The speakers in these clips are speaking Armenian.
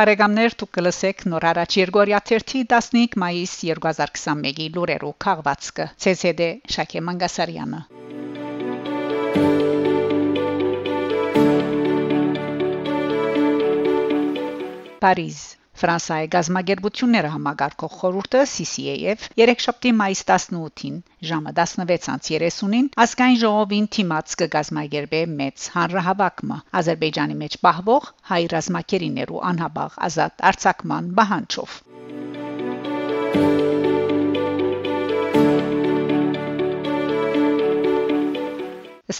Բարեկամներ դուք կլսեք նոր հարաճ Երգորիա 30 15 մայիս 2021-ի լուրերով քաղվածքը ՑՍԴ Շակե Մանգասարյանը Փարիզ Ֆրանսիայի գազագերբությունները համագարկող խորհուրդը CCAF երեքշաբթի մայիս 18-ին ժամը 16:30-ին ազգային ժողովին թիմած կգազմագերբե մեծ հանրահավաքը Ադրբեջանի մեջ պահվող հայ ռազմակերիներու անհաբաղ ազատ արձակման բանջով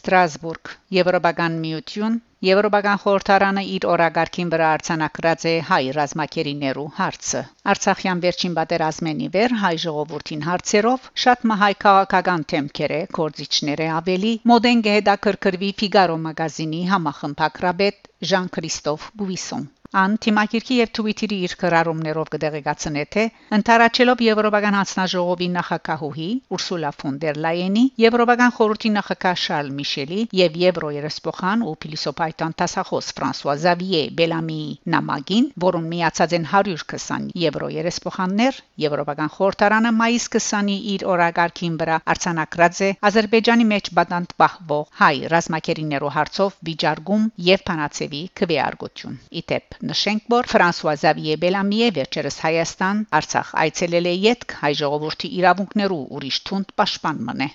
Ստրասբուրգ Եվրոպական միություն Եվրոպական խորհրդարանը իր օրագարկին վրա արցանակրած է հայ ռազմակերիներու հարցը Արցախյան վերջին պատերազմենի վեր հայ ժողովրդին հարցերով շատ մահայ քաղաքական թեմքեր է կորզիչները ավելի մոդեն գեհդակրկրվի Ֆիգարո մագազինի համախմբակրաբեդ Ժան-Քրիստոֆ Բուվիսոն Ան թիմակիրքի եւ Twitter-ի իր քրարումներով կդեղեկացնե թե ընթարաչելով Եվրոպական հանձնաժողովի նախակահուհի Ուրսուլա ֆոն դեր Լայենի, Եվրոպական խորհրդի նախակահ Շարլ Միշելի եւ Եվրո երեսփոխան ու փիլիսոփայտան տասախոս Ֆրանսուয়া Զավիե Բելամի նամակին, որոնց միացած են 120 եվրո երեսփոխաններ, Եվրոպական խորհրդարանը մայիս 20-ի իր օրագարկին վրա արցանակրած է Ադրբեջանի մեջ բադանտ պահվող հայ ռազմակերիներու հարցով վիճարկում եւ փանացեվի քվեարկություն։ Իդեպ Նշենք, որ Ֆրանսուয়া Զավիե Բելամիե վերջերս Հայաստան Արցախ այցելել է յետք հայ ժողովրդի իրավունքներու ուրիշ թունդ պաշտպան մնե։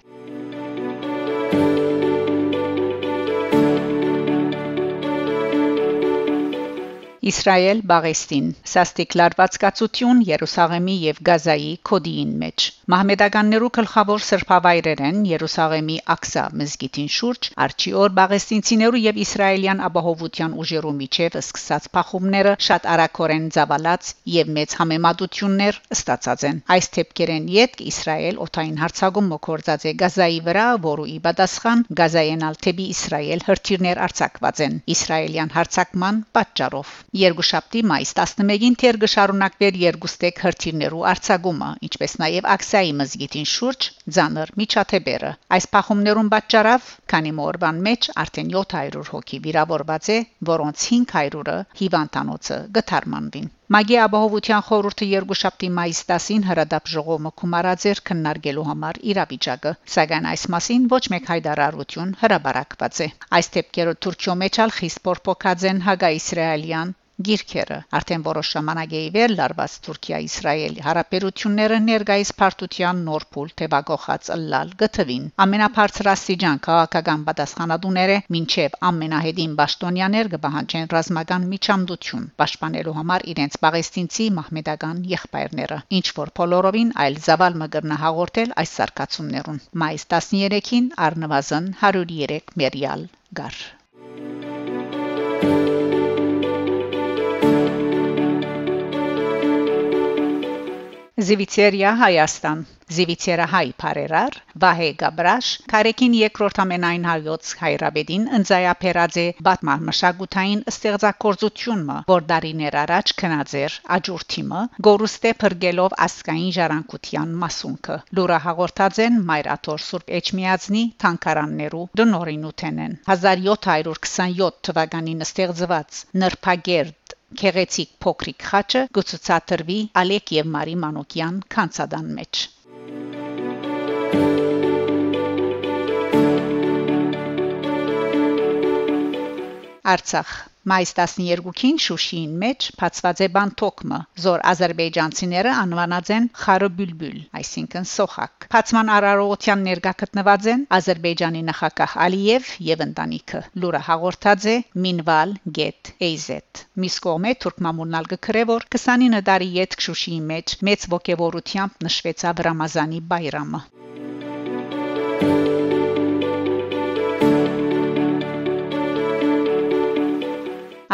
Իսրայել Բաղեստին Սաստիկ լարվածկացություն Երուսաղեմի եւ Գազայի կոդիին մեջ Մահմեդականներու գլխավոր սրբավայրերեն Երուսաղեմի Աքսա մզգիտին շուրջ արչի օր Բաղեստինցիներու եւ Իսրայելյան ապահովության ուժերու միջև սկսած փախումները շատ արագորեն զավալած եւ մեծ համեմատություններ ստացած են այս թեփքերեն յետք Իսրայել օթային հարցակում մկորձած է Գազայի վրա որու ի պատասխան Գազայենալ թեպի Իսրայել հրթիռներ արձակված են Իսրայելյան հարցակման պատճառով Երկուշաբթի մայիս 11-ին թեր գշարունակվեր երկուստեք հրթիռներու արձակումը, ինչպես նաև Աքսայի մզգիտին շուրջ ցաներ միջաթեբերը։ Այս փախումներուն պատճառով քանի մորբան մեջ արդեն 700 հոգի վիրավորված է, որոնց 500-ը հիվանդանոցը գթարմանվին։ Մագի ապահովության խորհուրդը երկուշաբթի մայիս 10-ին հրադապ ժողովը կումարաձեր քննարկելու համար իրավիճակը, սակայն այս մասին ոչ մեկ հայտարարություն հրաբարակված է։ Այս դեպքերը Թուրքիո մեջ ալ խիստ փոփոխած են հագա-իսրայելյան Գիրքերը արդեն որոշ ժամանակ է իվեր լարված Թուրքիա-Իսրայել հարաբերությունները ներգայիս պարտության նոր փուլ թեվագողած ըլլալ գտվին ամենաբարձրաստիճան քաղաքական պատասխանատուները մինչև ամենահետին պաշտոնյաներ կբահանջեն ռազմական միջամդություն պաշտպանելու համար իրենց պաղեստինցի մահմեդական եղբայրները ինչ որ բոլորովին այլ զավալ մգրնա հաղորդել այս սարկացումներուն մայիս 13-ին առնվազն 103 մերիալ գար Զիվիցերիա Հայաստան Զիվիցերը հայ բարերար Վահե Գաբրաշ Կարեկին երկրորդ ամենայն հայոց հայրաբեդին ընձայապերած է բատման մշակութային ստեղծագործությունը որ դարիներ առաջ քնածեր աջուրթիմը գորուստե փրկելով ասկային ժառանգության մասունքը լուրը հաղորդած են Մայրաթոր Սուրբ Էջմիածնի թանկարաններու դնորինութենեն 1727 թվականին ստեղծված նրբագերդ Քեղեցիկ փոքրիկ խաչը գուցուցատրվի Ալեք եւ Մարի Մանոկյան քանցադան մեջ Արցախ Մայիս 12-ին Շուշիին մեջ բացված է բանտոկմը, զոր ազերբայջանցիները անվանած են Խարոբուլբուլ, այսինքն սոխակ։ Բացման արարողության ներկա գտնված են Ազերբայջանի նախագահ Ալիև եւ ընտանիքը։ Լուրը հաղորդած է Minval Get AZ։ Միսկոմե Թուրքմամունալ գկրե որ 29 տարի յետ Շուշիի մեջ մեծ ողջավորությամբ նշվեցավ Ռամազանի բայրամը։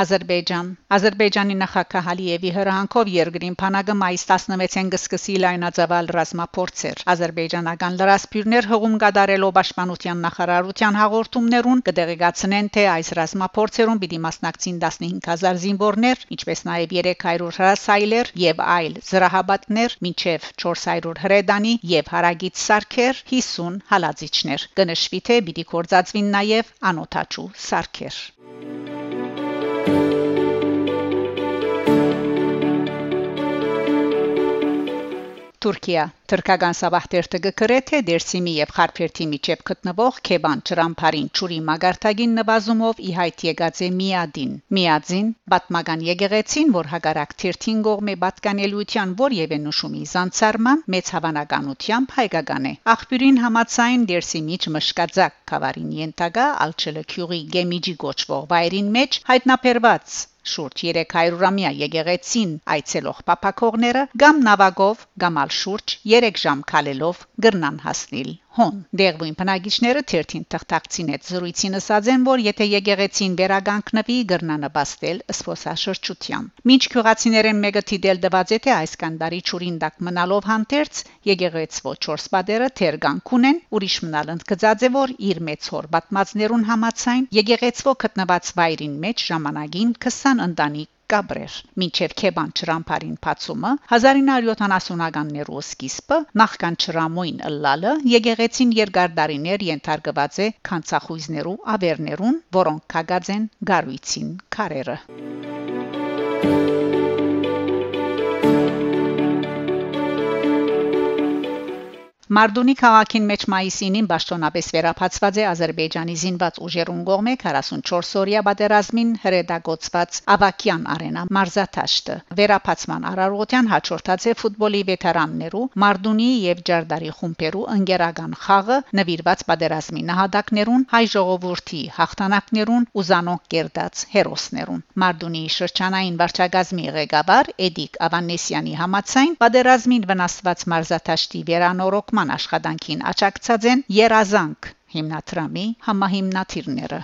Ադրբեջան Ադրբեջանի նախագահ Ալիևի հրահանգով երկրին փանագը մայիս 16-ին կսկսի լայնածավալ ռազմապորցեր Ադրբեջանական լրասփյուռներ հողում կդարելով պաշտպանության նախարարության հաղորդումներուն կդեղեկացնեն թե այս ռազմապորցերուն պիտի մասնակցին 15000 զինվորներ ինչպես նաև 300 հրասայլեր եւ այլ զրահաբատներ մինչև 400 հրեդանի եւ հարագից սարքեր 50 հալածիչներ կնշվի թե պիտի կորցածվին նաև անոթաչու սարքեր Thank you Թուրքիա Թրկական Սաբահտերտը գկրե թե Դերսիմի եւ Խարփերթի միջև գտնվող Քեբան Ճրամփարին ճուրի մագարտագին նվազումով ի հայտ եկած է Միադին Միադին բատմական եկեղեցին որ հագարակ թերթին գողմե պատկանելիության որևէ նշումի զանցարման մեծ հավանականությամբ հայկական է աղբյուրին համացայն Դերսիմիջ մշկածակ կավարին ենթագա ալչելը քյուղի գեմիջի գոչվող վայրին մեջ հայտնաբերված շուրջ 300-ամյա եկեղեցին այցելող papakողները կամ նավագով կամ ալ շուրջ 3 ժամ քալելով գրնան հասնել հոն դերվին բնակիչները թերթին թղթակցին հետ զրույցին ասած են որ եթե եկեղեցին վերագանքնվի գրնանը բաստել սփոսաշրջությամբ ինչ քյուղացիներեն մեկը դիդել դված է թե այս կանդարի ճուրին դակ մնալով հանդերձ եկեղեցվո 4 պատերը թերգանք ունեն ուրիշ մնալ ընդգծած է որ իր մեծ հոր բատմածներուն համացայն եկեղեցվո գտնված վայրին մեջ ժամանակին 20 ընտանիք կաբրեր մինչև Քեբան ճրամփարին փացումը 1970-ականներու սկիզբը նախքան ճրամոին ըլլալը եկեղեցին երկար դարիներ ենթարկված է քանցախույզներու ավերներուն որոնք կագած են գարույցին քարերը Մարդունի քաղաքին մեջ մայիսին պաշտոնապես վերապացված է Ադրբեջանի զինված ուժերուն կողմէ 44-օրյա պատերազմին հրետակոծված Ավակյան արենա մարզաթաշտը։ Վերապացման արարողության հաջորդած է ֆուտբոլի վետերաններու Մարդունի եւ Ջարդարի խումբերու ընկերական խաղը նվիրված պատերազմի նահատակներուն, հայ ժողովրդի հաղթանակներուն ու զանոք կերտած հերոսներուն։ Մարդունի շրջանային վարչագազմի ղեկավար Էդիկ Ավանեսյանի համաձայն պատերազմին վնասված մարզաթաշտի վերանորոգման նման աշխատանքին աջակցած են Երազանք հիմնադրամի համահիմնադիրները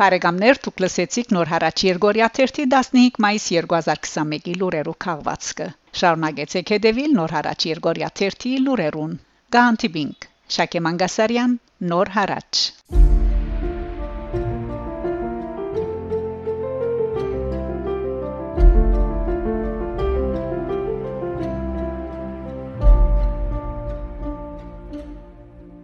Բարեկամներ դուք լսեցիք նոր հարաճ Երգորիա 15 մայիս 2021-ի լուրերով քաղվածքը շարունակեցեք հետևել նոր հարաճ Երգորիա 30 լուրերուն Գանտիբինգ Շակե Մանգասարյան նոր հարաճ